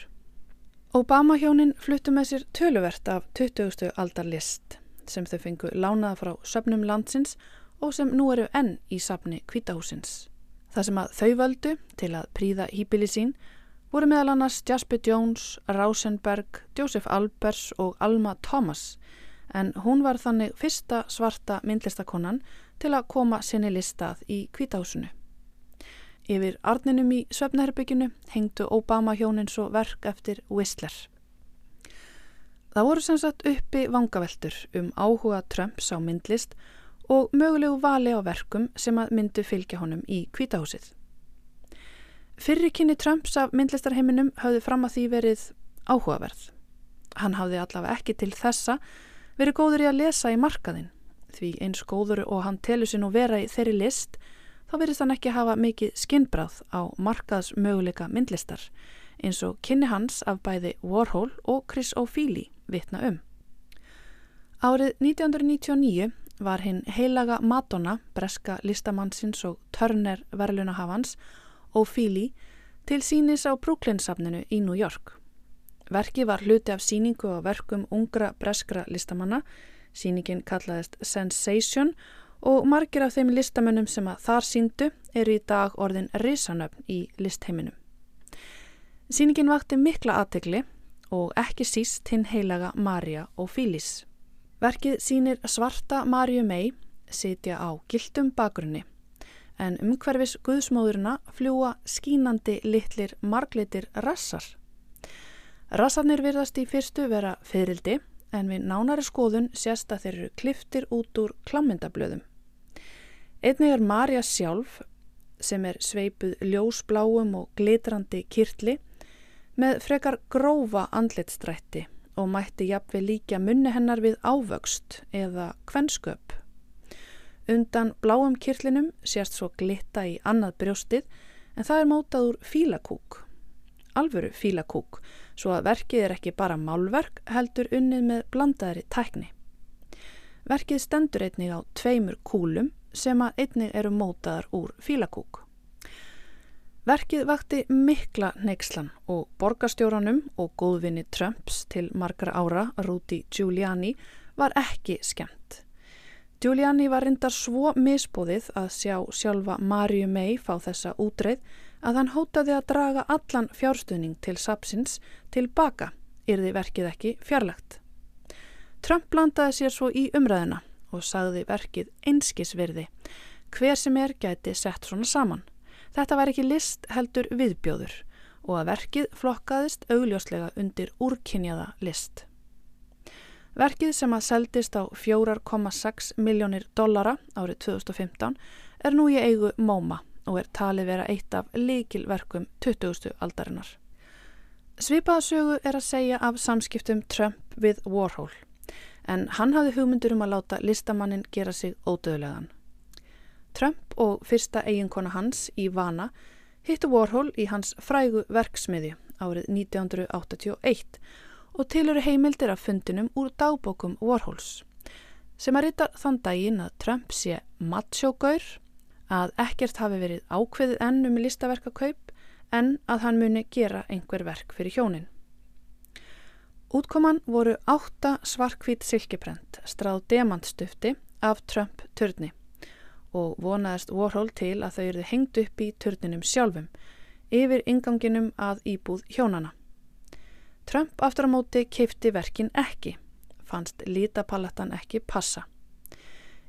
Obama-hjónin fluttu með sér töluvert af 20. aldar list sem þau fengu lánaða frá söpnum landsins og sem nú eru enn í sapni kvítahúsins. Það sem að þau völdu til að príða hýpili sín voru meðal annars Jasper Jones, Rausenberg, Joseph Albers og Alma Thomas en hún var þannig fyrsta svarta myndlistakonan til að koma sinni listað í kvítahúsinu. Yfir arninum í svefnherbygginu hengdu Obama hjónin svo verk eftir Whistler. Það voru sem sagt uppi vangaveltur um áhuga Trumps á myndlist og mögulegu vali á verkum sem að myndu fylgja honum í kvítahúsið. Fyrri kynni Trumps af myndlistarheiminum hafði fram að því verið áhugaverð. Hann hafði allavega ekki til þessa verið góður í að lesa í markaðin því eins góður og hann telur sér nú vera í þeirri list þá verist hann ekki hafa mikið skinnbráð á markaðs möguleika myndlistar eins og kynni hans af bæði Warhol og Chris O'Feely vitna um. Árið 1999 var hinn heilaga Madonna, breska listamannsins og törner verðlunahafans O'Feely til sínis á Brooklyn-safninu í New York. Verki var hluti af síningu á verkum ungra breskra listamanna, síningin kallaðist Sensation og margir af þeim listamönnum sem að þar síndu eru í dag orðin risanöfn í listheiminum. Sýningin vakti mikla aðtegli og ekki síst hinn heilaga Marja og Fílis. Verkið sínir svarta Marju mei sitja á gildum bakgrunni en umhverfis guðsmóðurina fljúa skínandi litlir marglitir rassar. Rassarnir virðast í fyrstu vera fyririldi en við nánari skoðun sést að þeir eru kliftir út úr klammyndablöðum. Einnig er Marja sjálf, sem er sveipuð ljósbláum og glitrandi kirtli, með frekar grófa andletstrætti og mætti jafnveg líka munni hennar við ávöxt eða kvensköp. Undan bláum kirtlinum sést svo glitta í annað brjóstið en það er mótað úr fílakúk. Alvöru fílakúk svo að verkið er ekki bara málverk heldur unnið með blandaðri tækni. Verkið stendur einnig á tveimur kúlum sem að einnig eru mótaðar úr fílakúk. Verkið vakti mikla neykslan og borgastjóranum og góðvinni Trumps til margra ára, Rudy Giuliani, var ekki skemmt. Giuliani var reyndar svo misbóðið að sjá sjálfa Marju May fá þessa útreið að hann hótaði að draga allan fjárstuðning til sapsins tilbaka, yrði verkið ekki fjarlagt. Trump blandaði sér svo í umræðina og sagði verkið einskisvirði, hver sem er gæti sett svona saman. Þetta var ekki list heldur viðbjóður og að verkið flokkaðist augljóslega undir úrkynjaða list. Verkið sem að seldist á 4,6 miljónir dollara árið 2015 er nú í eigu MoMA og er talið vera eitt af líkilverkum 20. aldarinnar. Svipaðasögu er að segja af samskiptum Trump við Warhol, en hann hafði hugmyndur um að láta listamannin gera sig ódöðlegan. Trump og fyrsta eiginkona hans, Ivana, hittu Warhol í hans frægu verksmiði árið 1981 og tiluru heimildir af fundinum úr dagbókum Warhols, sem að rita þann daginn að Trump sé macho-gaur, að ekkert hafi verið ákveðið enn um listaverkakaup en að hann muni gera einhver verk fyrir hjónin. Útkoman voru átta svarkvít silkiprent stráð demantstufti af Trump törni og vonaðist Warhol til að þau eruðu hengt upp í törninum sjálfum yfir inganginum að íbúð hjónana. Trump aftur á móti keipti verkin ekki, fannst lítapalettan ekki passa.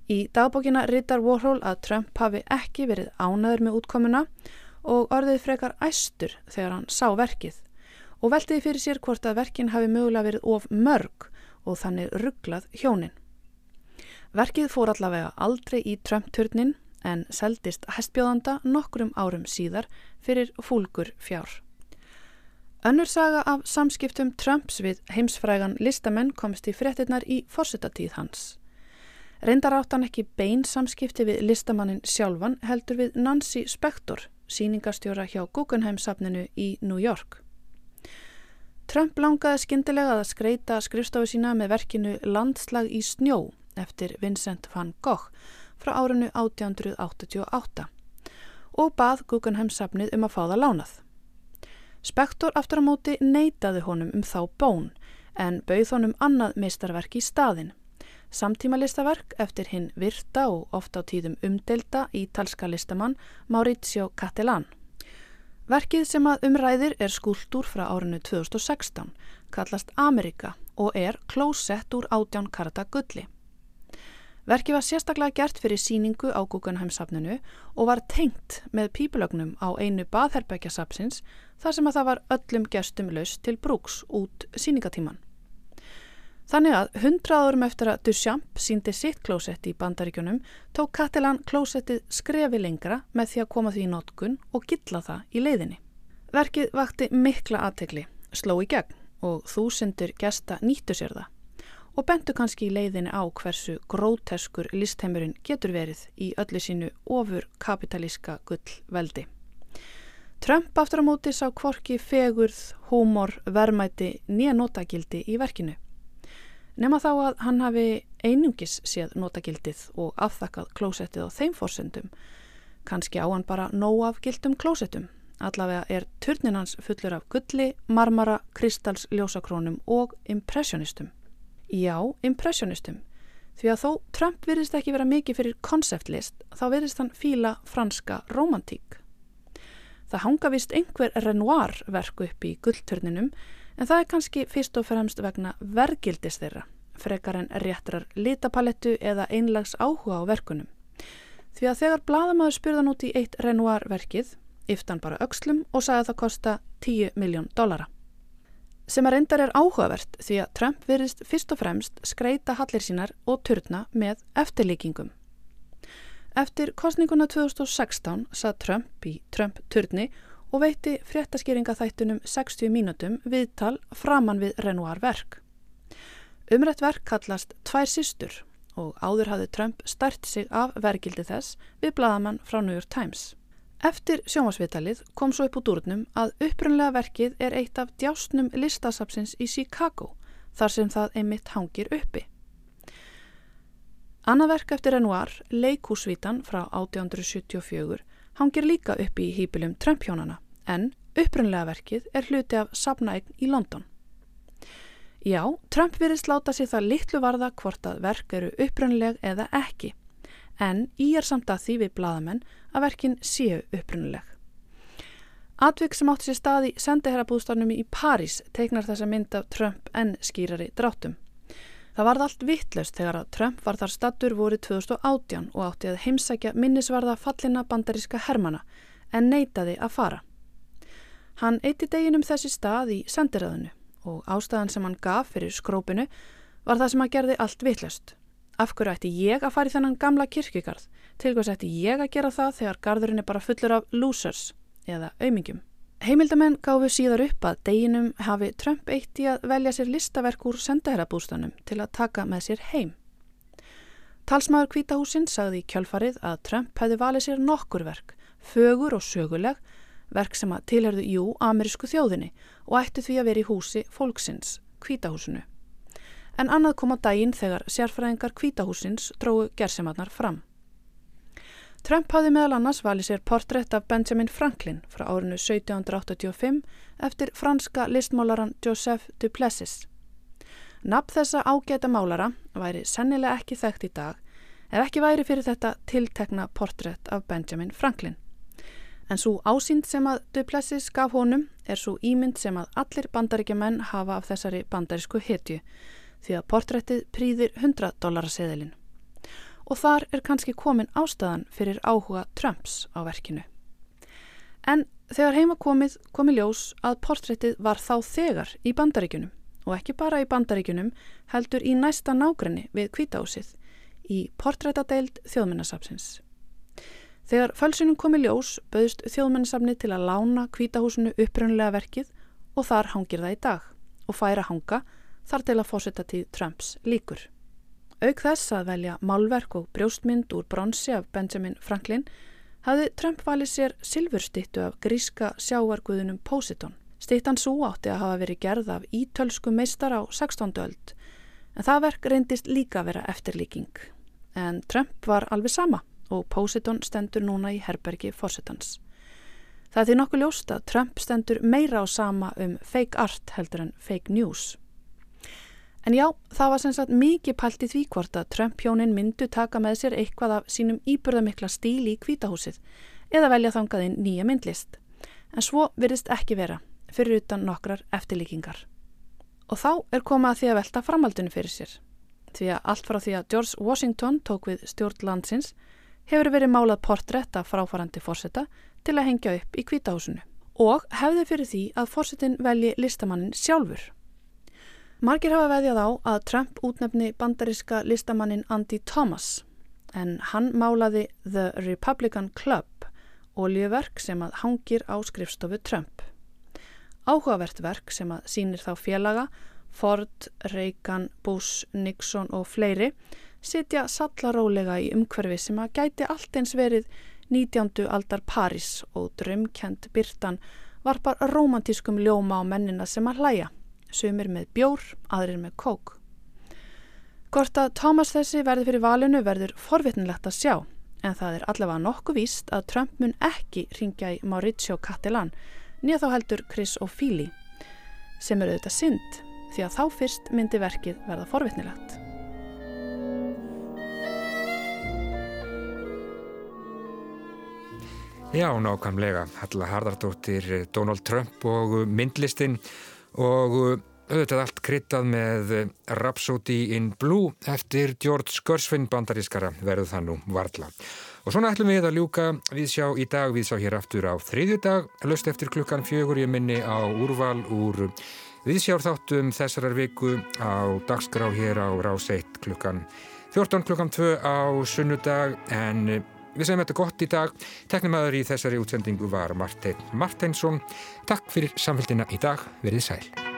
Í dagbókina ritar Warhol að Trump hafi ekki verið ánaður með útkomuna og orðið frekar æstur þegar hann sá verkið og veltiði fyrir sér hvort að verkin hafi mögulega verið of mörg og þannig rugglað hjónin. Verkið fór allavega aldrei í Trump-turnin en seldist hestbjóðanda nokkrum árum síðar fyrir fúlgur fjár. Önnur saga af samskiptum Trumps við heimsfrægan listamenn komst í fréttinnar í forsetatíð hans. Reyndar átt hann ekki bein samskipti við listamannin sjálfan heldur við Nancy Spector, síningastjóra hjá Guggenheim-safninu í New York. Trump langaði skindilega að skreita skrifstofu sína með verkinu Landslag í snjó eftir Vincent van Gogh frá árinu 1888 og bað Guggenheim safnið um að fá það lánað. Spektor aftur á móti neytaði honum um þá bón en bauð honum annað meistarverk í staðin. Samtíma listaverk eftir hinn virta og ofta á tíðum umdelda ítalska listamann Maurizio Cattelan. Verkið sem að umræðir er skúltúr frá árinu 2016, kallast Amerika og er klósett úr átján karata gulli. Verkið var sérstaklega gert fyrir síningu á Guggenheim-safninu og var tengt með pípulögnum á einu baðherbergjasapsins þar sem að það var öllum gestum laus til brúks út síningatíman. Þannig að hundra árum eftir að Duchamp síndi sitt klósetti í bandaríkjunum tók Catalan klósettið skrefi lengra með því að koma því í notkun og gilla það í leiðinni. Verkið vakti mikla aðtegli, sló í gegn og þúsundur gesta nýttu sér það og bentu kannski í leiðinni á hversu gróteskur listheimurinn getur verið í öllu sínu ofur kapitalíska gull veldi. Trump aftur á móti sá kvorki fegurð, húmor, vermæti, nýja notagildi í verkinu. Nefna þá að hann hafi einungis séð notagildið og afþakkað klósettið á þeim fórsendum. Kanski á hann bara nóg af gildum klósettum. Allavega er turninans fullur af gulli, marmara, kristals, ljósakrónum og impressionistum. Já, impressionistum. Því að þó Trump virðist ekki vera mikið fyrir konceptlist, þá virðist hann fíla franska romantík. Það hanga vist einhver Renoir verku upp í gullturninum En það er kannski fyrst og fremst vegna vergildis þeirra, frekar en réttrar litapalettu eða einlags áhuga á verkunum. Því að þegar bladamæður spurðan út í eitt Renoir verkið, yftan bara aukslum og sagði að það kosta 10 miljón dollara. Sem að reyndar er áhugavert því að Trump virðist fyrst og fremst skreita hallir sínar og turna með eftirlíkingum. Eftir kostninguna 2016 sað Trump í Trump-turni og veitti fréttaskýringa þættunum 60 mínutum viðtal framann við Renoir verk. Umrætt verk kallast Tvær sístur og áður hafði Trump stært sig af vergildi þess við bladamann frá New York Times. Eftir sjómasvitalið kom svo upp úr dúrnum að upprunlega verkið er eitt af djásnum listasapsins í Chicago þar sem það einmitt hangir uppi. Annað verk eftir Renoir, Leikúsvítan frá 1874 hangir líka upp í hýpilum Trump-hjónana en upprunlega verkið er hluti af sapnaegn í London. Já, Trump virðist láta sér það litlu varða hvort að verk eru upprunleg eða ekki en í er samt að því við bladamenn að verkin séu upprunleg. Atvik sem átti sér staði sendiherrabúðstarnum í París teiknar þessa mynd af Trump en skýrari dráttum. Það varð allt vittlust þegar að Trump var þar stattur voru 2018 og átti að heimsækja minnisvarða fallina bandaríska Hermana en neytaði að fara. Hann eitti deginum þessi stað í sendiræðinu og ástæðan sem hann gaf fyrir skrópinu var það sem að gerði allt vittlust. Af hverju ætti ég að fara í þennan gamla kirkigarð? Til hvers ætti ég að gera það þegar garðurinn er bara fullur af losers eða aumingjum? Heimildamenn gáfu síðar upp að deginum hafi Trump eitt í að velja sér listaverk úr sendaherrabústanum til að taka með sér heim. Talsmaður kvítahúsinn sagði í kjölfarið að Trump hefði valið sér nokkur verk, fögur og söguleg, verk sem að tilherðu jú amerísku þjóðinni og ætti því að vera í húsi fólksins, kvítahúsinu. En annað kom á daginn þegar sérfræðingar kvítahúsins dróðu gerðsemarnar fram. Trump hafði meðal annars valið sér portrétt af Benjamin Franklin frá árinu 1785 eftir franska listmálaran Joseph Duplessis. Nafn þessa ágæta málara væri sennilega ekki þekkt í dag ef ekki væri fyrir þetta tiltekna portrétt af Benjamin Franklin. En svo ásýnd sem að Duplessis gaf honum er svo ímynd sem að allir bandaríkjumenn hafa af þessari bandarísku hetju því að portréttið prýðir 100 dólaraseðilinn og þar er kannski komin ástæðan fyrir áhuga Trumps á verkinu. En þegar heima komið komi ljós að portréttið var þá þegar í bandaríkunum og ekki bara í bandaríkunum heldur í næsta nágrenni við kvításið í portréttadeild þjóðmennarsapsins. Þegar fölsunum komi ljós bauðst þjóðmennarsapni til að lána kvítahúsinu upprönnulega verkið og þar hangir það í dag og færa hanga þar til að fósetta tíð Trumps líkur. Auk þess að velja málverk og brjóstmynd úr bronsi af Benjamin Franklin hafði Trump valið sér silfurstittu af gríska sjáarguðunum Poseidon Stittan svo átti að hafa verið gerð af ítölsku meistar á 16. öld en það verk reyndist líka vera eftirlíking. En Trump var alveg sama og Positon stendur núna í herbergi fórsetans. Það er því nokkuð ljóst að Trump stendur meira á sama um fake art heldur en fake news. En já, það var sem sagt mikið pælt í því hvort að Trump hjónin myndu taka með sér eitthvað af sínum íburðamikla stíl í kvítahúsið eða velja þangaðinn nýja myndlist. En svo virðist ekki vera fyrir utan nokkrar eftirlíkingar. Og þá er komað að því að velta framhaldinu fyrir sér. Því að allt frá því að George Washington tók við stjórn landsins hefur verið málað portrétt af fráfarandi fórseta til að hengja upp í kvítahúsinu og hefði fyrir því að fórsetin velji listamannin sjálfur. Margir hafa veðjað á að Trump útnefni bandariska listamannin Andy Thomas en hann málaði The Republican Club, oljuverk sem að hangir á skrifstofu Trump. Áhugavert verk sem að sínir þá félaga, Ford, Reagan, Bush, Nixon og fleiri sitja sallarólega í umhverfi sem að gæti allt eins verið 19. aldar París og drömkend Byrtan varpar romantískum ljóma á mennina sem að hlæja, sumir með bjór, aðrir með kók. Hvort að Thomas þessi verði fyrir valinu verður forvitnilegt að sjá, en það er allavega nokkuð víst að Trump mun ekki ringja í Mauricio Cattelan nýja þá heldur Chris O'Feely sem eru auðvitað synd því að þá fyrst myndi verkið verða forvitnilegt. Já, nákvæmlega. Halla Hardardóttir, Donald Trump og myndlistin og auðvitað allt kryttað með Rhapsody in Blue eftir George Gershwin bandarískara verður það nú varla. Og svona ætlum við að ljúka við sjá í dag, við sjá hér aftur á þriðju dag, löst eftir klukkan fjögur ég minni á úrval úr viðsjárþáttum þessarar viku á dagskrá hér á rás 1 klukkan 14 klukkan 2 á sunnudag en við segjum þetta gott í dag. Teknimaður í þessari útsendingu var Martein Marteinsson. Takk fyrir samfélgina í dag, verið sæl.